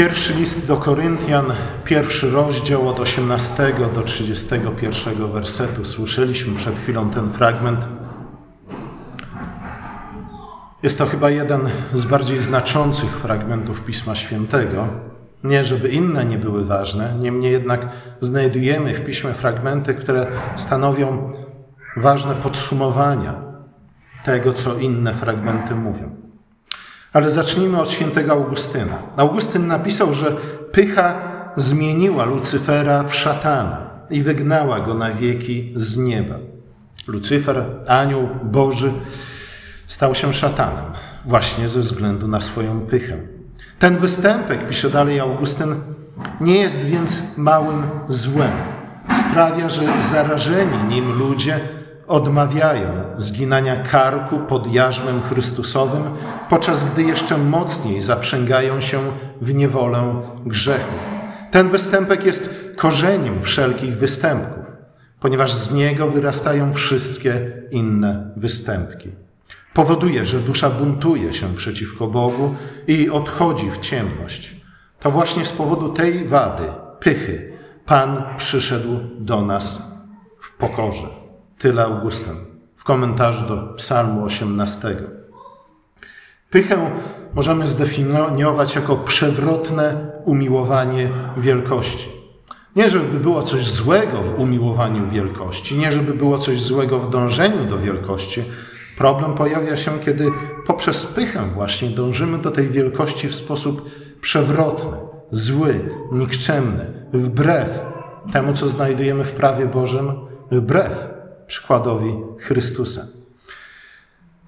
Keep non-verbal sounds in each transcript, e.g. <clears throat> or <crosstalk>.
Pierwszy list do Koryntian, pierwszy rozdział od 18 do 31 wersetu. Słyszeliśmy przed chwilą ten fragment. Jest to chyba jeden z bardziej znaczących fragmentów Pisma Świętego. Nie, żeby inne nie były ważne, niemniej jednak znajdujemy w Piśmie fragmenty, które stanowią ważne podsumowania tego, co inne fragmenty mówią. Ale zacznijmy od świętego Augustyna. Augustyn napisał, że pycha zmieniła Lucyfera w szatana i wygnała go na wieki z nieba. Lucyfer, anioł Boży, stał się szatanem właśnie ze względu na swoją pychę. Ten występek, pisze dalej Augustyn, nie jest więc małym złem. Sprawia, że zarażeni nim ludzie odmawiają zginania karku pod jarzmem Chrystusowym, podczas gdy jeszcze mocniej zaprzęgają się w niewolę grzechu. Ten występek jest korzeniem wszelkich występków, ponieważ z niego wyrastają wszystkie inne występki. Powoduje, że dusza buntuje się przeciwko Bogu i odchodzi w ciemność. To właśnie z powodu tej wady, pychy, Pan przyszedł do nas w pokorze. Tyle Augustyn w komentarzu do Psalmu 18. Pychę możemy zdefiniować jako przewrotne umiłowanie wielkości. Nie, żeby było coś złego w umiłowaniu wielkości, nie, żeby było coś złego w dążeniu do wielkości. Problem pojawia się, kiedy poprzez pychę właśnie dążymy do tej wielkości w sposób przewrotny, zły, nikczemny, wbrew temu, co znajdujemy w prawie Bożym, wbrew przykładowi Chrystusa.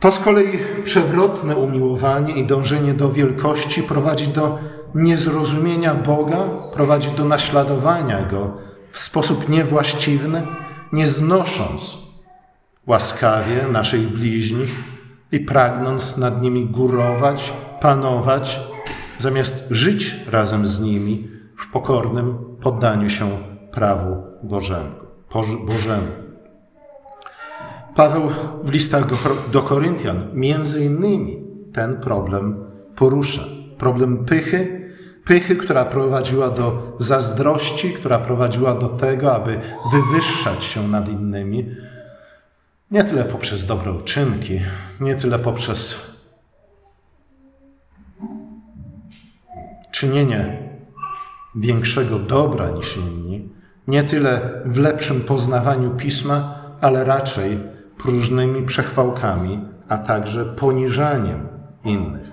To z kolei przewrotne umiłowanie i dążenie do wielkości prowadzi do niezrozumienia Boga, prowadzi do naśladowania Go w sposób niewłaściwny, nie znosząc łaskawie naszych bliźnich i pragnąc nad nimi górować, panować, zamiast żyć razem z nimi w pokornym poddaniu się prawu Bożemu. Bożemu. Paweł w listach do Koryntian między innymi ten problem porusza. Problem pychy, pychy, która prowadziła do zazdrości, która prowadziła do tego, aby wywyższać się nad innymi, nie tyle poprzez dobre uczynki, nie tyle poprzez czynienie większego dobra niż inni, nie tyle w lepszym poznawaniu pisma, ale raczej próżnymi przechwałkami, a także poniżaniem innych.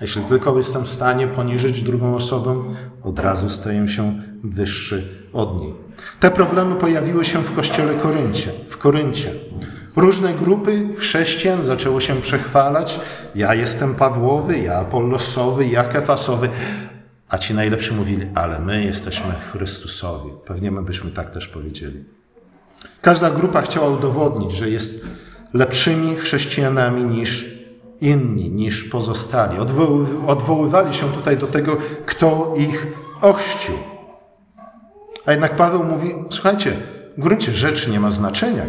Jeśli tylko jestem w stanie poniżyć drugą osobę, od razu staję się wyższy od niej. Te problemy pojawiły się w kościele Koryncie, w Koryncie. Różne grupy chrześcijan zaczęło się przechwalać. Ja jestem Pawłowy, ja Apollosowy, ja Kefasowy. A ci najlepsi mówili, ale my jesteśmy Chrystusowi. Pewnie my byśmy tak też powiedzieli. Każda grupa chciała udowodnić, że jest lepszymi chrześcijanami niż inni, niż pozostali. Odwoływali się tutaj do tego, kto ich ochrzcił. A jednak Paweł mówi: Słuchajcie, w gruncie rzeczy nie ma znaczenia,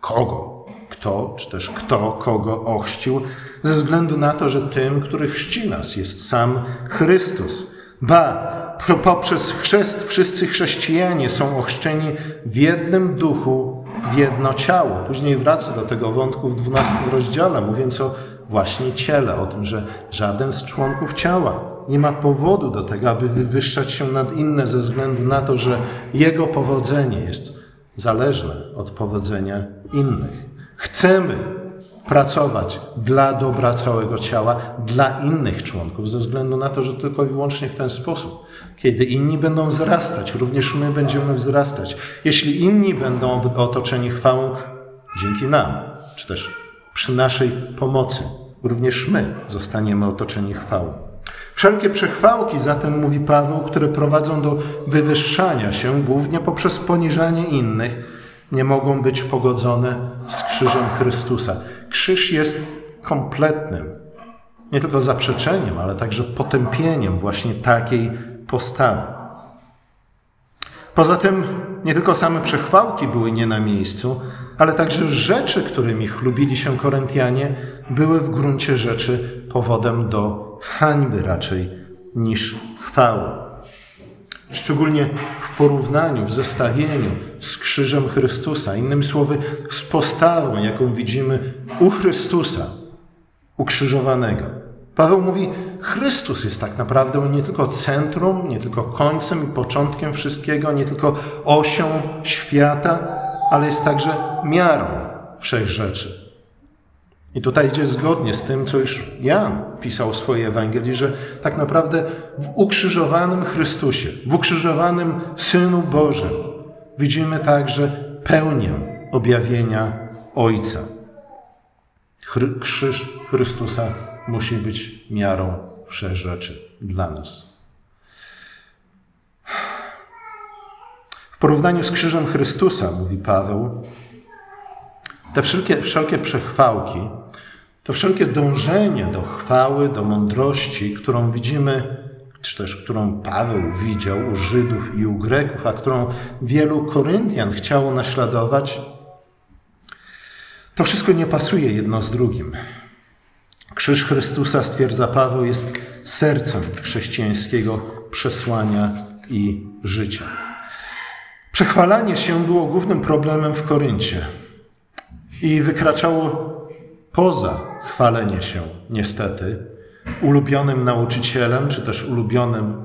kogo, kto, czy też kto kogo ochrzcił, ze względu na to, że tym, który chrzci nas, jest sam Chrystus. Ba, poprzez chrzest wszyscy chrześcijanie są ochrzczeni w jednym duchu, w jedno ciało. Później wraca do tego wątku w 12 rozdziale, mówiąc o właśnie ciele, o tym, że żaden z członków ciała nie ma powodu do tego, aby wywyższać się nad inne ze względu na to, że jego powodzenie jest zależne od powodzenia innych. Chcemy pracować dla dobra całego ciała, dla innych członków, ze względu na to, że tylko i wyłącznie w ten sposób. Kiedy inni będą wzrastać, również my będziemy wzrastać. Jeśli inni będą otoczeni chwałą, dzięki nam, czy też przy naszej pomocy, również my zostaniemy otoczeni chwałą. Wszelkie przechwałki, zatem mówi Paweł, które prowadzą do wywyższania się głównie poprzez poniżanie innych, nie mogą być pogodzone z krzyżem Chrystusa. Krzyż jest kompletnym, nie tylko zaprzeczeniem, ale także potępieniem właśnie takiej postawy. Poza tym nie tylko same przechwałki były nie na miejscu, ale także rzeczy, którymi chlubili się Koryntianie, były w gruncie rzeczy powodem do hańby raczej niż chwały. Szczególnie w porównaniu, w zestawieniu z krzyżem Chrystusa, innymi słowy, z postawą, jaką widzimy u Chrystusa ukrzyżowanego. Paweł mówi, Chrystus jest tak naprawdę nie tylko centrum, nie tylko końcem i początkiem wszystkiego, nie tylko osią świata, ale jest także miarą wszech rzeczy. I tutaj idzie zgodnie z tym, co już Jan pisał w swojej Ewangelii, że tak naprawdę w ukrzyżowanym Chrystusie, w ukrzyżowanym Synu Bożym widzimy także pełnię objawienia Ojca. Krzyż Chrystusa musi być miarą wszech rzeczy dla nas. W porównaniu z krzyżem Chrystusa, mówi Paweł, te wszelkie, wszelkie przechwałki, to wszelkie dążenie do chwały, do mądrości, którą widzimy, czy też którą Paweł widział u Żydów i u Greków, a którą wielu Koryntian chciało naśladować, to wszystko nie pasuje jedno z drugim. Krzyż Chrystusa, stwierdza Paweł, jest sercem chrześcijańskiego przesłania i życia. Przechwalanie się było głównym problemem w Koryncie i wykraczało poza chwalenie się, niestety, ulubionym nauczycielem, czy też ulubionym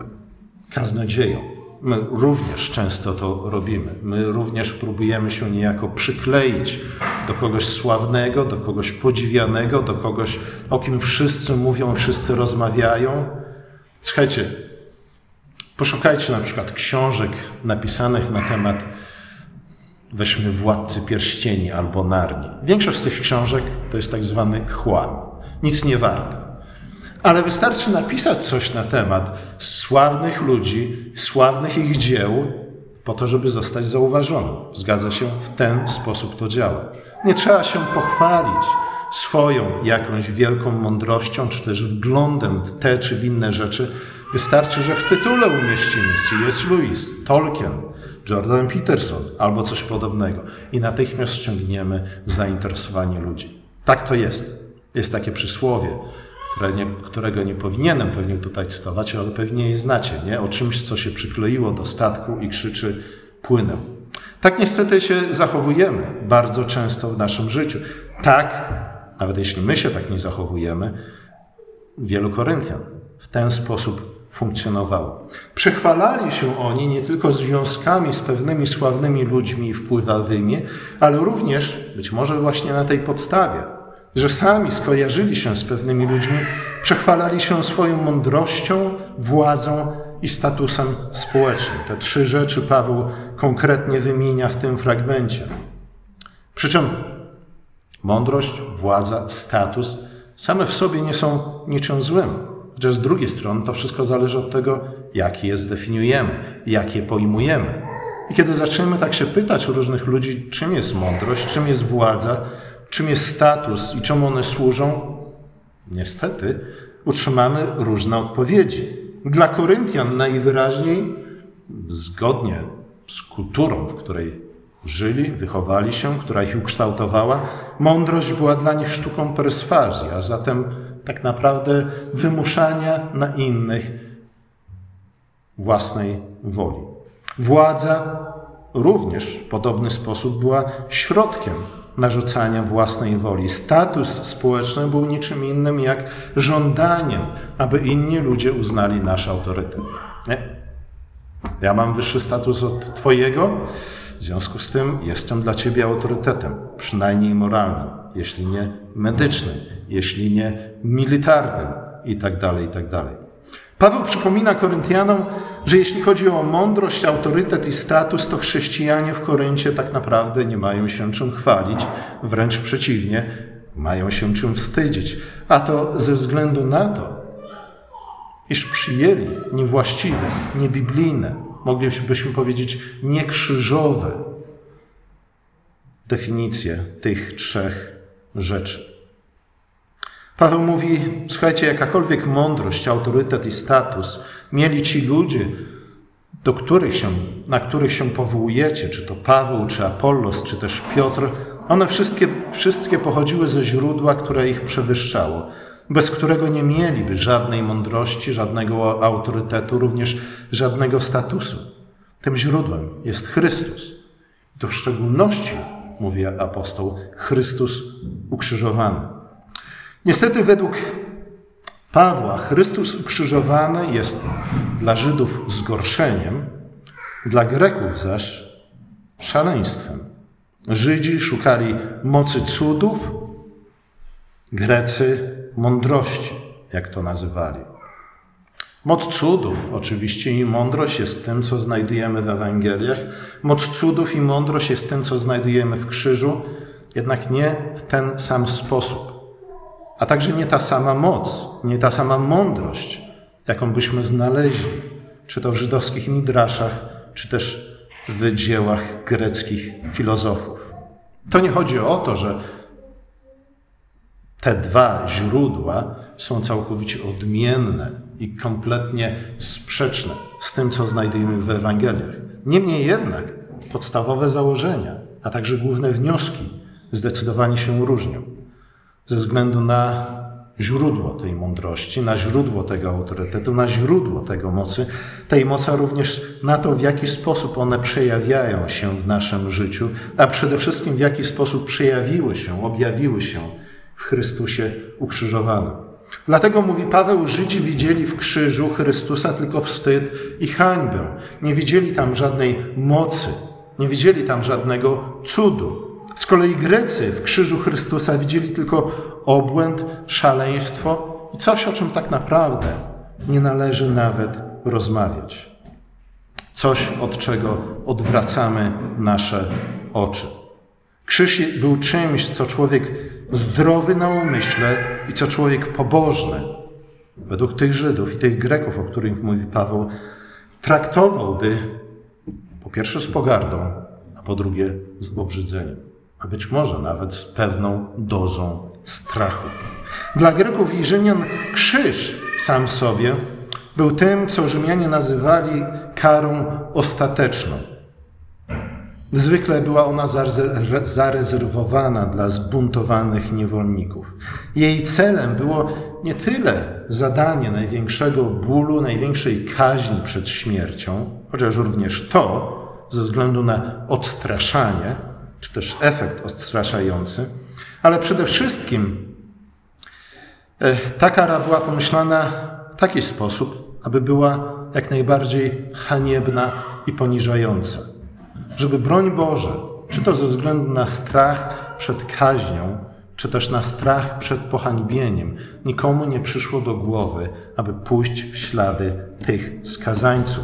kaznodzieją. My również często to robimy. My również próbujemy się niejako przykleić do kogoś sławnego, do kogoś podziwianego, do kogoś, o kim wszyscy mówią, wszyscy rozmawiają. Słuchajcie, poszukajcie na przykład książek napisanych na temat weźmy Władcy Pierścieni albo Narni. Większość z tych książek to jest tak zwany chłam. Nic nie warte. Ale wystarczy napisać coś na temat sławnych ludzi, sławnych ich dzieł, po to, żeby zostać zauważonym. Zgadza się, w ten sposób to działa. Nie trzeba się pochwalić swoją jakąś wielką mądrością, czy też wglądem w te czy w inne rzeczy. Wystarczy, że w tytule umieścimy C.S. Lewis, Tolkien, Jordan Peterson albo coś podobnego i natychmiast ściągniemy zainteresowanie ludzi. Tak to jest. Jest takie przysłowie, które nie, którego nie powinienem pewnie tutaj cytować, ale pewnie je znacie, nie? O czymś, co się przykleiło do statku i krzyczy płynę. Tak niestety się zachowujemy bardzo często w naszym życiu. Tak, nawet jeśli my się tak nie zachowujemy, wielu Koryntian w ten sposób funkcjonowało. Przechwalali się oni nie tylko związkami z pewnymi sławnymi ludźmi wpływowymi, ale również, być może właśnie na tej podstawie, że sami skojarzyli się z pewnymi ludźmi, przechwalali się swoją mądrością, władzą i statusem społecznym. Te trzy rzeczy Paweł konkretnie wymienia w tym fragmencie. Przy czym mądrość, władza, status same w sobie nie są niczym złym. Chociaż z drugiej strony to wszystko zależy od tego, jak je zdefiniujemy, jak je pojmujemy. I kiedy zaczniemy tak się pytać różnych ludzi, czym jest mądrość, czym jest władza, czym jest status i czemu one służą, niestety utrzymamy różne odpowiedzi. Dla Koryntian najwyraźniej, zgodnie z kulturą, w której żyli, wychowali się, która ich ukształtowała, mądrość była dla nich sztuką perswazji, a zatem tak naprawdę wymuszania na innych własnej woli. Władza również w podobny sposób była środkiem narzucania własnej woli. Status społeczny był niczym innym jak żądaniem, aby inni ludzie uznali nasz autorytet. Nie? Ja mam wyższy status od Twojego, w związku z tym jestem dla Ciebie autorytetem, przynajmniej moralnym, jeśli nie medycznym, jeśli nie militarnym i tak dalej, i tak. Paweł przypomina Koryntianom, że jeśli chodzi o mądrość, autorytet i status, to chrześcijanie w Koryncie tak naprawdę nie mają się czym chwalić, wręcz przeciwnie, mają się czym wstydzić. A to ze względu na to, iż przyjęli niewłaściwe, niebiblijne, moglibyśmy powiedzieć niekrzyżowe definicje tych trzech rzeczy. Paweł mówi: Słuchajcie, jakakolwiek mądrość, autorytet i status mieli ci ludzie, do których się, na których się powołujecie, czy to Paweł, czy Apollos, czy też Piotr, one wszystkie, wszystkie pochodziły ze źródła, które ich przewyższało. bez którego nie mieliby żadnej mądrości, żadnego autorytetu, również żadnego statusu. Tym źródłem jest Chrystus. I to w szczególności, mówi apostoł, Chrystus ukrzyżowany. Niestety, według Pawła, Chrystus ukrzyżowany jest dla Żydów zgorszeniem, dla Greków zaś szaleństwem. Żydzi szukali mocy cudów, Grecy mądrości, jak to nazywali. Moc cudów, oczywiście, i mądrość jest tym, co znajdujemy w Ewangeliach. Moc cudów i mądrość jest tym, co znajdujemy w krzyżu, jednak nie w ten sam sposób. A także nie ta sama moc, nie ta sama mądrość, jaką byśmy znaleźli, czy to w żydowskich midraszach, czy też w dziełach greckich filozofów. To nie chodzi o to, że te dwa źródła są całkowicie odmienne i kompletnie sprzeczne z tym, co znajdujemy w Ewangeliach. Niemniej jednak podstawowe założenia, a także główne wnioski zdecydowanie się różnią ze względu na źródło tej mądrości, na źródło tego autorytetu, na źródło tego mocy, tej mocy, również na to, w jaki sposób one przejawiają się w naszym życiu, a przede wszystkim w jaki sposób przejawiły się, objawiły się w Chrystusie ukrzyżowanym. Dlatego mówi Paweł, Żydzi widzieli w krzyżu Chrystusa tylko wstyd i hańbę. Nie widzieli tam żadnej mocy, nie widzieli tam żadnego cudu. Z kolei Grecy w krzyżu Chrystusa widzieli tylko obłęd, szaleństwo i coś, o czym tak naprawdę nie należy nawet rozmawiać. Coś, od czego odwracamy nasze oczy. Krzyż był czymś, co człowiek zdrowy na umyśle i co człowiek pobożny, według tych Żydów i tych Greków, o których mówi Paweł, traktowałby po pierwsze z pogardą, a po drugie z obrzydzeniem, a być może nawet z pewną dozą strachu. Dla Greków i Rzymian krzyż sam sobie był tym, co Rzymianie nazywali karą ostateczną. Zwykle była ona zarezerwowana dla zbuntowanych niewolników. Jej celem było nie tyle zadanie największego bólu, największej kaźni przed śmiercią, chociaż również to, ze względu na odstraszanie, czy też efekt odstraszający, ale przede wszystkim e, ta kara była pomyślana w taki sposób, aby była jak najbardziej haniebna i poniżająca żeby broń Boże, czy to ze względu na strach przed kaźnią, czy też na strach przed pohańbieniem, nikomu nie przyszło do głowy, aby pójść w ślady tych skazańców.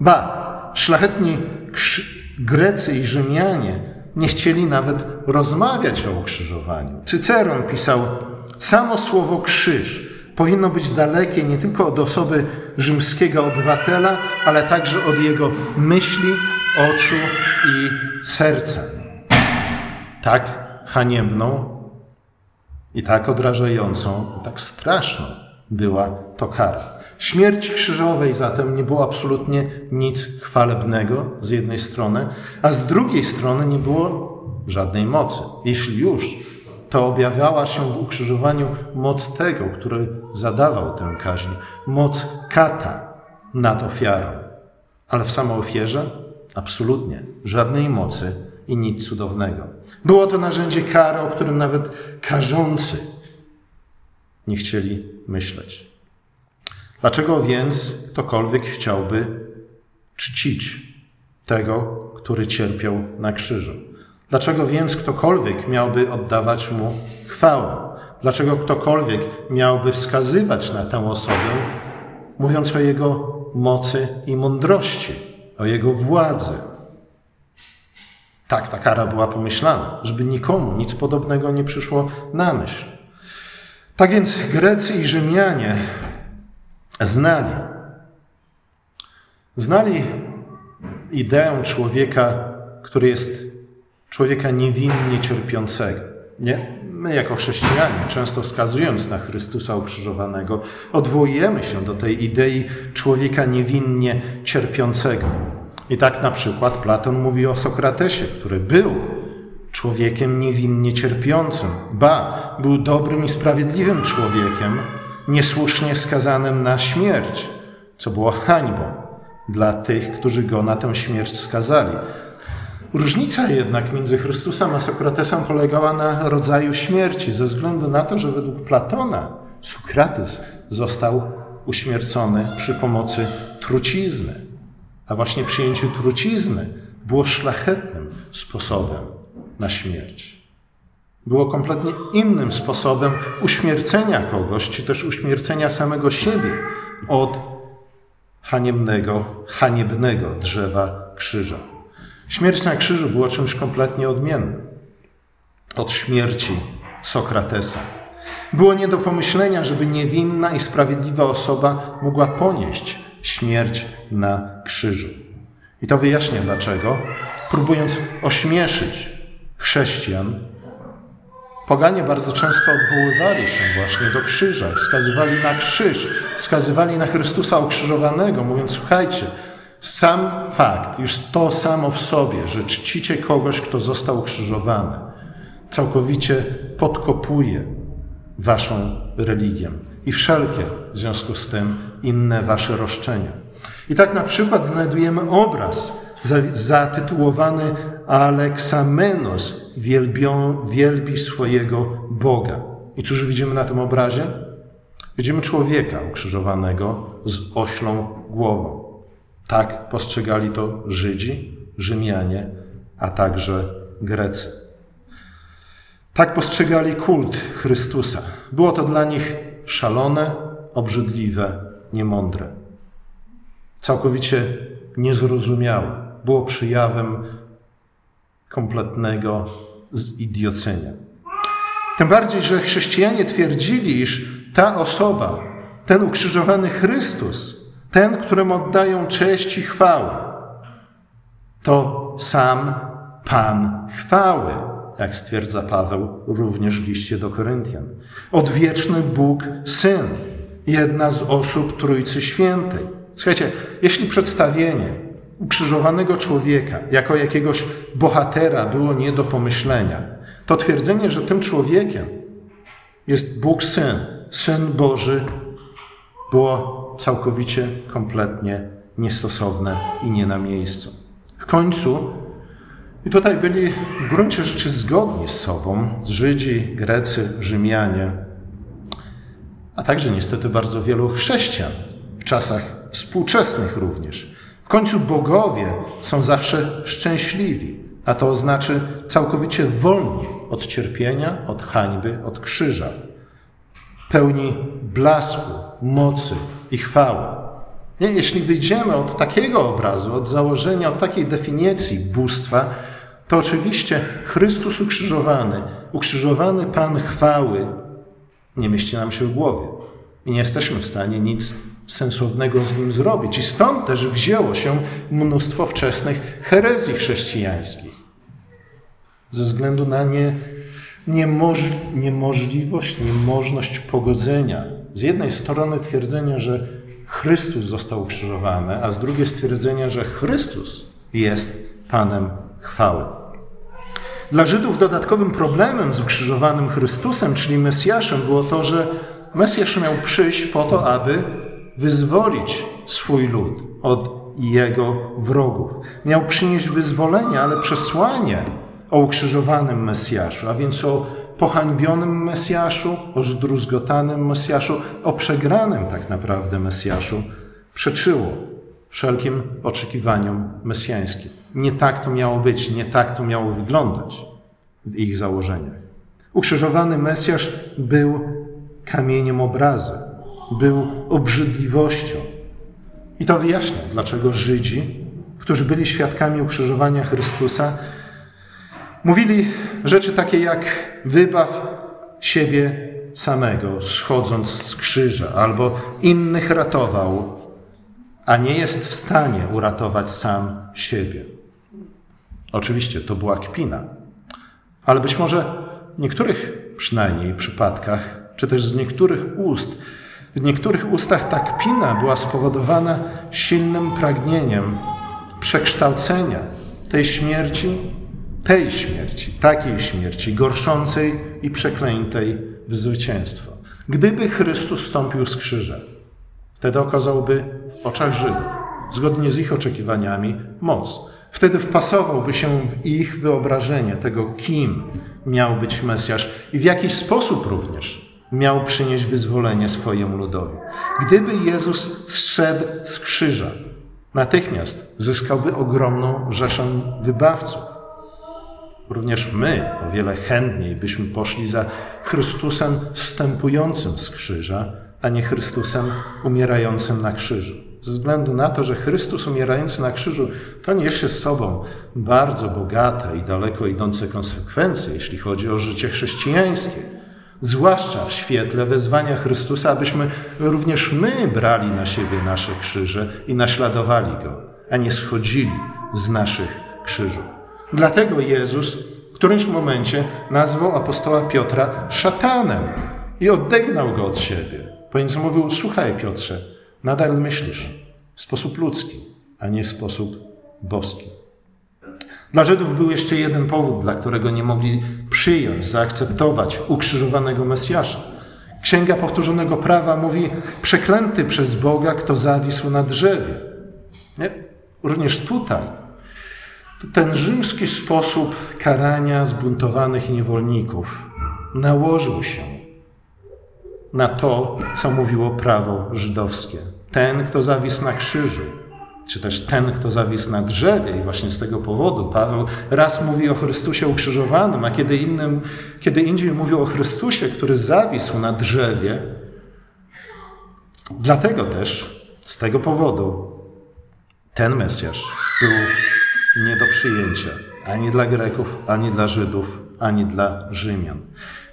Ba, szlachetni Grecy i Rzymianie nie chcieli nawet rozmawiać o ukrzyżowaniu. Cyceron pisał, samo słowo krzyż powinno być dalekie nie tylko od osoby rzymskiego obywatela, ale także od jego myśli, oczu i serca. Tak haniebną i tak odrażającą, tak straszną była to kara. Śmierć krzyżowej zatem nie było absolutnie nic chwalebnego z jednej strony, a z drugiej strony nie było żadnej mocy. Jeśli już, to objawiała się w ukrzyżowaniu moc tego, który zadawał tę kaźń, moc kata nad ofiarą. Ale w samej ofierze absolutnie żadnej mocy i nic cudownego. Było to narzędzie kary, o którym nawet karzący nie chcieli myśleć. Dlaczego więc ktokolwiek chciałby czcić tego, który cierpiał na krzyżu? Dlaczego więc ktokolwiek miałby oddawać mu chwałę? Dlaczego ktokolwiek miałby wskazywać na tę osobę, mówiąc o jego mocy i mądrości, o jego władzy? Tak, ta kara była pomyślana, żeby nikomu nic podobnego nie przyszło na myśl. Tak więc Grecy i Rzymianie znali, znali ideę człowieka, który jest człowieka niewinnie cierpiącego. Nie? My, jako chrześcijanie, często wskazując na Chrystusa ukrzyżowanego, odwołujemy się do tej idei człowieka niewinnie cierpiącego. I tak na przykład Platon mówi o Sokratesie, który był człowiekiem niewinnie cierpiącym. Ba, był dobrym i sprawiedliwym człowiekiem, niesłusznie skazanym na śmierć, co było hańbą dla tych, którzy go na tę śmierć skazali. Różnica jednak między Chrystusem a Sokratesem polegała na rodzaju śmierci, ze względu na to, że według Platona Sokrates został uśmiercony przy pomocy trucizny, a właśnie przyjęcie trucizny było szlachetnym sposobem na śmierć. Było kompletnie innym sposobem uśmiercenia kogoś, czy też uśmiercenia samego siebie od haniebnego, haniebnego drzewa krzyża. Śmierć na krzyżu była czymś kompletnie odmiennym od śmierci Sokratesa. Było nie do pomyślenia, żeby niewinna i sprawiedliwa osoba mogła ponieść śmierć na krzyżu. I to wyjaśnia dlaczego, próbując ośmieszyć chrześcijan, poganie bardzo często odwoływali się właśnie do krzyża, wskazywali na krzyż, wskazywali na Chrystusa ukrzyżowanego, mówiąc: Słuchajcie, sam fakt, już to samo w sobie, że czcicie kogoś, kto został ukrzyżowany, całkowicie podkopuje waszą religię i wszelkie w związku z tym inne wasze roszczenia. I tak na przykład znajdujemy obraz zatytułowany Aleksamenos wielbią, wielbi swojego Boga. I cóż widzimy na tym obrazie? Widzimy człowieka ukrzyżowanego z oślą głową. Tak postrzegali to Żydzi, Rzymianie, a także Grecy. Tak postrzegali kult Chrystusa. Było to dla nich szalone, obrzydliwe, niemądre. Całkowicie niezrozumiałe. Było przyjawem kompletnego zidiocenia. Tym bardziej, że chrześcijanie twierdzili, iż ta osoba, ten ukrzyżowany Chrystus, ten, któremu oddają cześć i chwałę, to sam Pan chwały, jak stwierdza Paweł również w liście do Koryntian. Odwieczny Bóg Syn, jedna z osób Trójcy Świętej. Słuchajcie, jeśli przedstawienie ukrzyżowanego człowieka jako jakiegoś bohatera było nie do pomyślenia, to twierdzenie, że tym człowiekiem jest Bóg Syn, Syn Boży, było całkowicie, kompletnie niestosowne i nie na miejscu. W końcu, i tutaj byli w gruncie rzeczy zgodni z sobą, Żydzi, Grecy, Rzymianie, a także niestety bardzo wielu chrześcijan w czasach współczesnych również. Końcu bogowie są zawsze szczęśliwi, a to oznacza całkowicie wolni od cierpienia, od hańby, od krzyża, pełni blasku, mocy i chwały. Jeśli wyjdziemy od takiego obrazu, od założenia, od takiej definicji bóstwa, to oczywiście Chrystus ukrzyżowany, ukrzyżowany Pan chwały nie mieści nam się w głowie. I nie jesteśmy w stanie nic sensownego z nim zrobić. I stąd też wzięło się mnóstwo wczesnych herezji chrześcijańskich. Ze względu na nie, niemoż, niemożliwość, niemożność pogodzenia. Z jednej strony twierdzenia, że Chrystus został ukrzyżowany, a z drugiej stwierdzenia, że Chrystus jest Panem chwały. Dla Żydów dodatkowym problemem z ukrzyżowanym Chrystusem, czyli Mesjaszem, było to, że Mesjasz miał przyjść po to, aby wyzwolić swój lud od jego wrogów. Miał przynieść wyzwolenie, ale przesłanie o ukrzyżowanym Mesjaszu, a więc o pohańbionym Mesjaszu, o zdruzgotanym Mesjaszu, o przegranym tak naprawdę Mesjaszu, przeczyło wszelkim oczekiwaniom mesjańskim. Nie tak to miało być, nie tak to miało wyglądać w ich założeniach. Ukrzyżowany Mesjasz był kamieniem obrazy, był obrzydliwością. I to wyjaśnia, dlaczego Żydzi, którzy byli świadkami ukrzyżowania Chrystusa, mówili rzeczy takie jak wybaw siebie samego, schodząc z krzyża, albo innych ratował, a nie jest w stanie uratować sam siebie. Oczywiście to była kpina, ale być może w niektórych przynajmniej przypadkach, czy też z niektórych ust, w niektórych ustach ta kpina była spowodowana silnym pragnieniem przekształcenia tej śmierci tej śmierci, takiej śmierci, gorszącej i przeklętej w zwycięstwo. Gdyby Chrystus stąpił z krzyża, wtedy okazałby w oczach Żydów, zgodnie z ich oczekiwaniami, moc. Wtedy wpasowałby się w ich wyobrażenie tego, kim miał być Mesjasz i w jakiś sposób również miał przynieść wyzwolenie swojemu ludowi. Gdyby Jezus zszedł z krzyża, natychmiast zyskałby ogromną rzeszę wybawców. Również my o wiele chętniej byśmy poszli za Chrystusem wstępującym z krzyża, a nie Chrystusem umierającym na krzyżu. Ze względu na to, że Chrystus umierający na krzyżu to niesie z sobą bardzo bogate i daleko idące konsekwencje, jeśli chodzi o życie chrześcijańskie. Zwłaszcza w świetle wezwania Chrystusa, abyśmy również my brali na siebie nasze krzyże i naśladowali Go, a nie schodzili z naszych krzyżów. Dlatego Jezus w którymś momencie nazwał apostoła Piotra szatanem i odegnał go od siebie. Ponieważ mówił: Słuchaj, Piotrze, nadal myślisz w sposób ludzki, a nie w sposób boski. Dla Żydów był jeszcze jeden powód, dla którego nie mogli przyjąć, zaakceptować ukrzyżowanego Mesjasza. Księga Powtórzonego Prawa mówi: Przeklęty przez Boga, kto zawisł na drzewie. Nie? Również tutaj ten rzymski sposób karania zbuntowanych niewolników nałożył się na to, co mówiło prawo żydowskie. Ten, kto zawisł na krzyżu, czy też ten, kto zawisł na drzewie, i właśnie z tego powodu Paweł raz mówi o Chrystusie ukrzyżowanym, a kiedy, innym, kiedy indziej mówił o Chrystusie, który zawisł na drzewie. Dlatego też, z tego powodu, ten Mesjasz był nie do przyjęcia ani dla Greków, ani dla Żydów, ani dla Rzymian.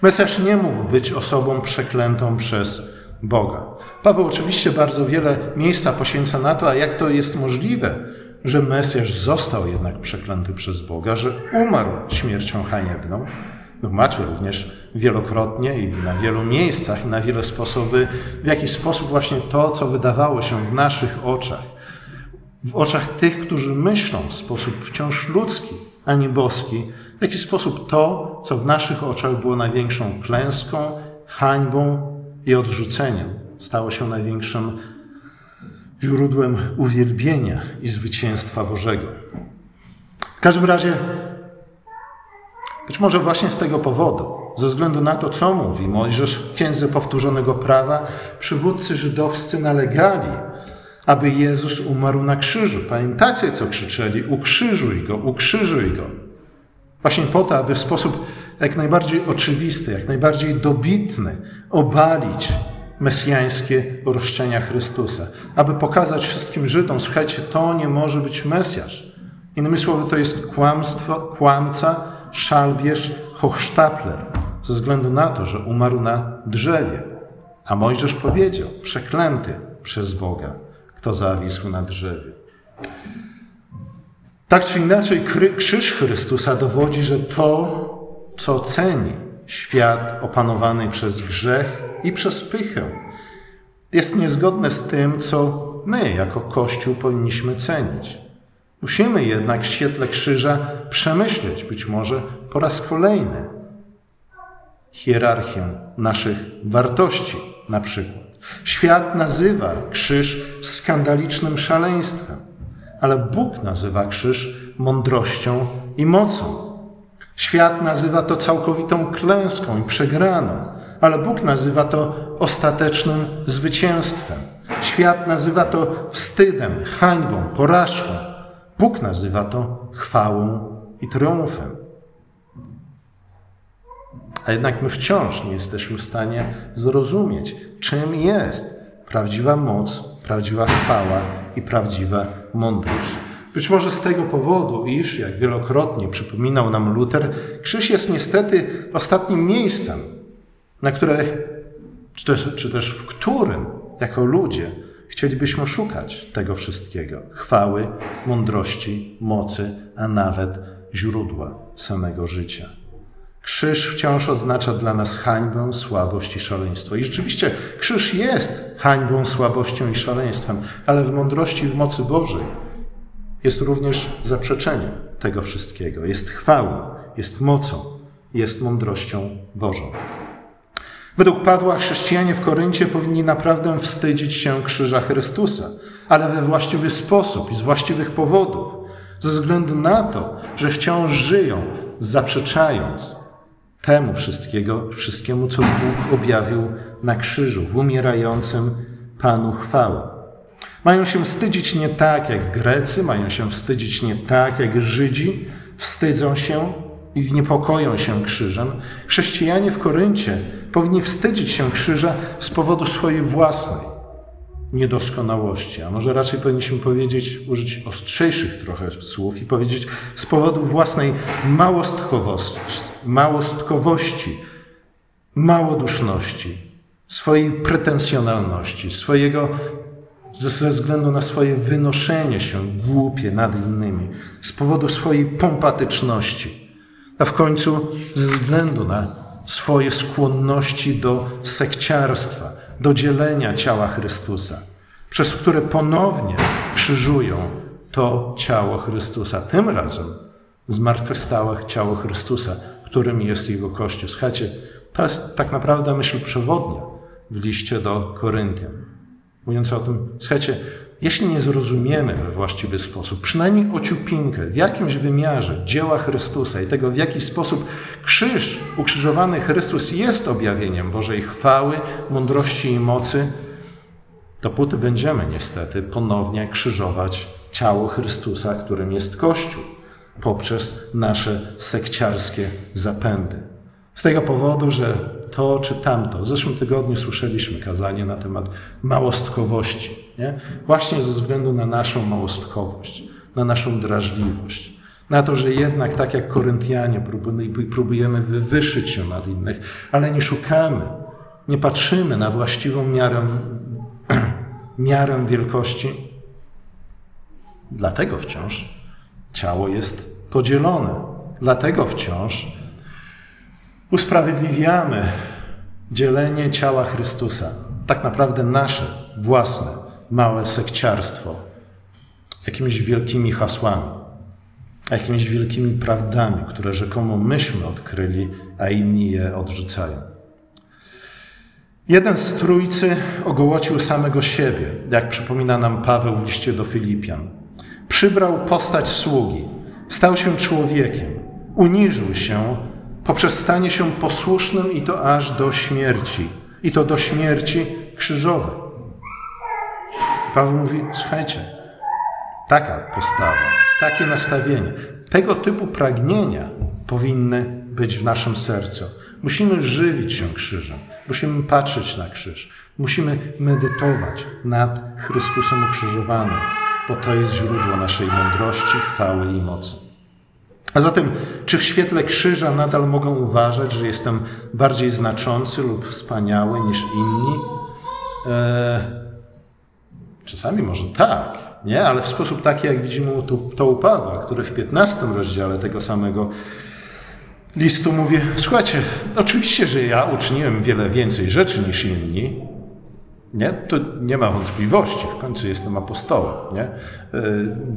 Mesjasz nie mógł być osobą przeklętą przez Boga. Paweł oczywiście bardzo wiele miejsca poświęca na to, a jak to jest możliwe, że Mesjasz został jednak przeklęty przez Boga, że umarł śmiercią haniebną. Tłumaczy również wielokrotnie i na wielu miejscach, i na wiele sposoby, w jakiś sposób właśnie to, co wydawało się w naszych oczach, w oczach tych, którzy myślą w sposób wciąż ludzki, a nie boski, w jaki sposób to, co w naszych oczach było największą klęską, hańbą i odrzuceniem, stało się największym źródłem uwielbienia i zwycięstwa Bożego. W każdym razie, być może właśnie z tego powodu, ze względu na to, co mówi Mojżesz Księdze Powtórzonego Prawa, przywódcy żydowscy nalegali, aby Jezus umarł na krzyżu. Pamiętacie, co krzyczeli? Ukrzyżuj go, ukrzyżuj go. Właśnie po to, aby w sposób jak najbardziej oczywisty, jak najbardziej dobitny obalić mesjańskie roszczenia Chrystusa. Aby pokazać wszystkim Żydom, słuchajcie, to nie może być Mesjasz. Innymi słowy, to jest kłamstwo, kłamca, szalbierz, hochsztapler, ze względu na to, że umarł na drzewie. A Mojżesz powiedział, przeklęty przez Boga kto zawisł na drzewie. Tak czy inaczej, krzyż Chrystusa dowodzi, że to, co ceni świat opanowany przez grzech i przez pychę, jest niezgodne z tym, co my jako Kościół powinniśmy cenić. Musimy jednak w świetle krzyża przemyśleć, być może po raz kolejny, hierarchię naszych wartości, na przykład. Świat nazywa krzyż skandalicznym szaleństwem, ale Bóg nazywa krzyż mądrością i mocą. Świat nazywa to całkowitą klęską i przegraną, ale Bóg nazywa to ostatecznym zwycięstwem. Świat nazywa to wstydem, hańbą, porażką. Bóg nazywa to chwałą i triumfem. A jednak my wciąż nie jesteśmy w stanie zrozumieć, czym jest prawdziwa moc, prawdziwa chwała i prawdziwa mądrość. Być może z tego powodu, iż, jak wielokrotnie przypominał nam Luther, krzyż jest niestety ostatnim miejscem, na które, czy też, czy też w którym, jako ludzie, chcielibyśmy szukać tego wszystkiego chwały, mądrości, mocy, a nawet źródła samego życia. Krzyż wciąż oznacza dla nas hańbę, słabość i szaleństwo. I rzeczywiście krzyż jest hańbą, słabością i szaleństwem, ale w mądrości i w mocy Bożej jest również zaprzeczeniem tego wszystkiego. Jest chwałą, jest mocą, jest mądrością Bożą. Według Pawła chrześcijanie w Koryncie powinni naprawdę wstydzić się krzyża Chrystusa, ale we właściwy sposób i z właściwych powodów, ze względu na to, że wciąż żyją, zaprzeczając temu wszystkiego, wszystkiemu, co Bóg objawił na krzyżu, w umierającym Panu chwały. Mają się wstydzić nie tak jak Grecy, mają się wstydzić nie tak jak Żydzi, wstydzą się i niepokoją się krzyżem. Chrześcijanie w Koryncie powinni wstydzić się krzyża z powodu swojej własnej niedoskonałości, a może raczej powinniśmy powiedzieć, użyć ostrzejszych trochę słów i powiedzieć z powodu własnej małostkowości, małoduszności, swojej pretensjonalności, swojego ze względu na swoje wynoszenie się głupie nad innymi, z powodu swojej pompatyczności, a w końcu ze względu na swoje skłonności do sekciarstwa, do dzielenia ciała Chrystusa, przez które ponownie krzyżują to ciało Chrystusa. Tym razem zmartwychwstałe ciało Chrystusa, którym jest Jego Kościół. Słuchajcie, to jest tak naprawdę myśl przewodnia w liście do Koryntian. Mówiąc o tym, słuchajcie, jeśli nie zrozumiemy we właściwy sposób, przynajmniej ociupinkę w jakimś wymiarze dzieła Chrystusa i tego, w jaki sposób krzyż, ukrzyżowany Chrystus jest objawieniem Bożej chwały, mądrości i mocy, dopóty będziemy niestety ponownie krzyżować ciało Chrystusa, którym jest Kościół, poprzez nasze sekciarskie zapędy. Z tego powodu, że to czy tamto. W zeszłym tygodniu słyszeliśmy kazanie na temat małostkowości. Nie? Właśnie ze względu na naszą małostkowość, na naszą drażliwość. Na to, że jednak tak jak Koryntianie próbujemy wywyższyć się nad innych, ale nie szukamy, nie patrzymy na właściwą miarę, <clears throat> miarę wielkości. Dlatego wciąż ciało jest podzielone. Dlatego wciąż usprawiedliwiamy dzielenie ciała Chrystusa, tak naprawdę nasze własne małe sekciarstwo, jakimiś wielkimi hasłami, jakimiś wielkimi prawdami, które rzekomo myśmy odkryli, a inni je odrzucają. Jeden z trójcy ogołocił samego siebie, jak przypomina nam Paweł w liście do Filipian. Przybrał postać sługi, stał się człowiekiem, uniżył się poprzez stanie się posłusznym i to aż do śmierci, i to do śmierci krzyżowej. Paweł mówi: Słuchajcie, taka postawa, takie nastawienie, tego typu pragnienia powinny być w naszym sercu. Musimy żywić się krzyżem, musimy patrzeć na krzyż, musimy medytować nad Chrystusem ukrzyżowanym, bo to jest źródło naszej mądrości, chwały i mocy. A zatem, czy w świetle krzyża nadal mogą uważać, że jestem bardziej znaczący lub wspaniały niż inni? Eee, czasami może tak, nie? ale w sposób taki, jak widzimy to u Pawła, który w 15 rozdziale tego samego listu mówi: Słuchajcie, oczywiście, że ja uczyniłem wiele więcej rzeczy niż inni. Nie? To nie ma wątpliwości, w końcu jestem apostołem. Nie? Eee,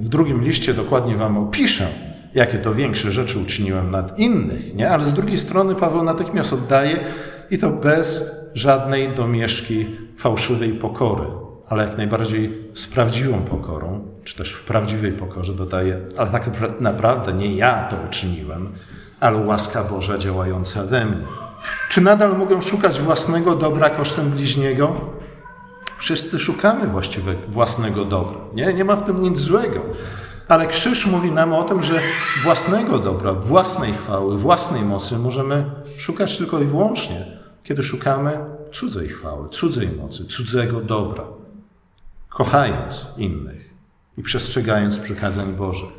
w drugim liście dokładnie wam opiszę, jakie to większe rzeczy uczyniłem nad innych, nie? Ale z drugiej strony Paweł natychmiast oddaje i to bez żadnej domieszki fałszywej pokory, ale jak najbardziej z prawdziwą pokorą, czy też w prawdziwej pokorze dodaje, ale tak naprawdę nie ja to uczyniłem, ale łaska Boża działająca we mnie. Czy nadal mogę szukać własnego dobra kosztem bliźniego? Wszyscy szukamy właściwie własnego dobra. Nie, nie ma w tym nic złego. Ale krzyż mówi nam o tym, że własnego dobra, własnej chwały, własnej mocy możemy szukać tylko i wyłącznie, kiedy szukamy cudzej chwały, cudzej mocy, cudzego dobra, kochając innych i przestrzegając przykazań Bożych.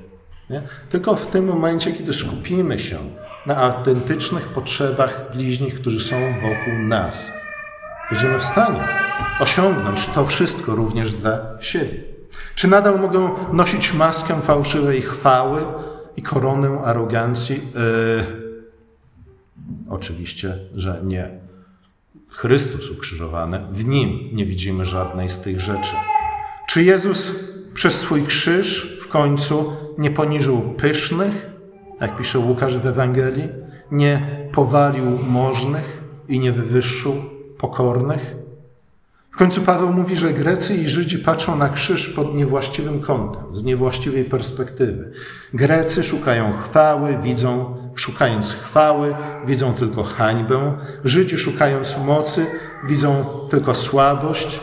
Nie? Tylko w tym momencie, kiedy skupimy się na autentycznych potrzebach bliźnich, którzy są wokół nas, będziemy w stanie osiągnąć to wszystko również dla siebie. Czy nadal mogę nosić maskę fałszywej chwały i koronę arogancji? Yy, oczywiście, że nie. Chrystus ukrzyżowany, w nim nie widzimy żadnej z tych rzeczy. Czy Jezus przez swój krzyż, końcu nie poniżył pysznych, jak pisze Łukasz w Ewangelii, nie powalił możnych i nie wywyższył pokornych. W końcu Paweł mówi, że Grecy i Żydzi patrzą na krzyż pod niewłaściwym kątem, z niewłaściwej perspektywy. Grecy szukają chwały, widzą, szukając chwały, widzą tylko hańbę. Żydzi szukając mocy, widzą tylko słabość.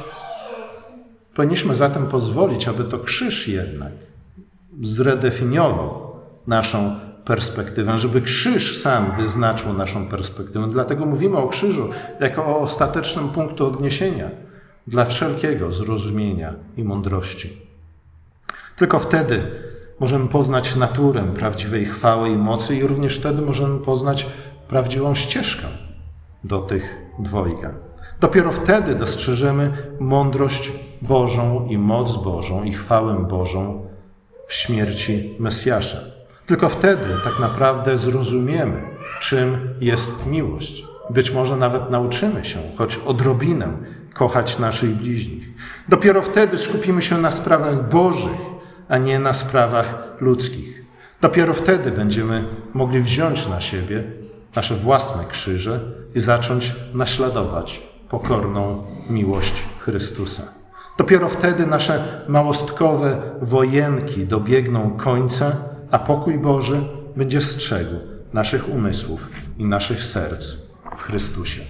Powinniśmy zatem pozwolić, aby to krzyż jednak zredefiniował naszą perspektywę, żeby krzyż sam wyznaczył naszą perspektywę. Dlatego mówimy o krzyżu jako o ostatecznym punktu odniesienia dla wszelkiego zrozumienia i mądrości. Tylko wtedy możemy poznać naturę prawdziwej chwały i mocy, i również wtedy możemy poznać prawdziwą ścieżkę do tych dwojga. Dopiero wtedy dostrzeżemy mądrość Bożą i moc Bożą i chwałę Bożą w śmierci Mesjasza. Tylko wtedy tak naprawdę zrozumiemy, czym jest miłość. Być może nawet nauczymy się, choć odrobinę, kochać naszych bliźnich. Dopiero wtedy skupimy się na sprawach Bożych, a nie na sprawach ludzkich. Dopiero wtedy będziemy mogli wziąć na siebie nasze własne krzyże i zacząć naśladować pokorną miłość Chrystusa. Dopiero wtedy nasze małostkowe wojenki dobiegną końca, a pokój Boży będzie strzegł naszych umysłów i naszych serc w Chrystusie.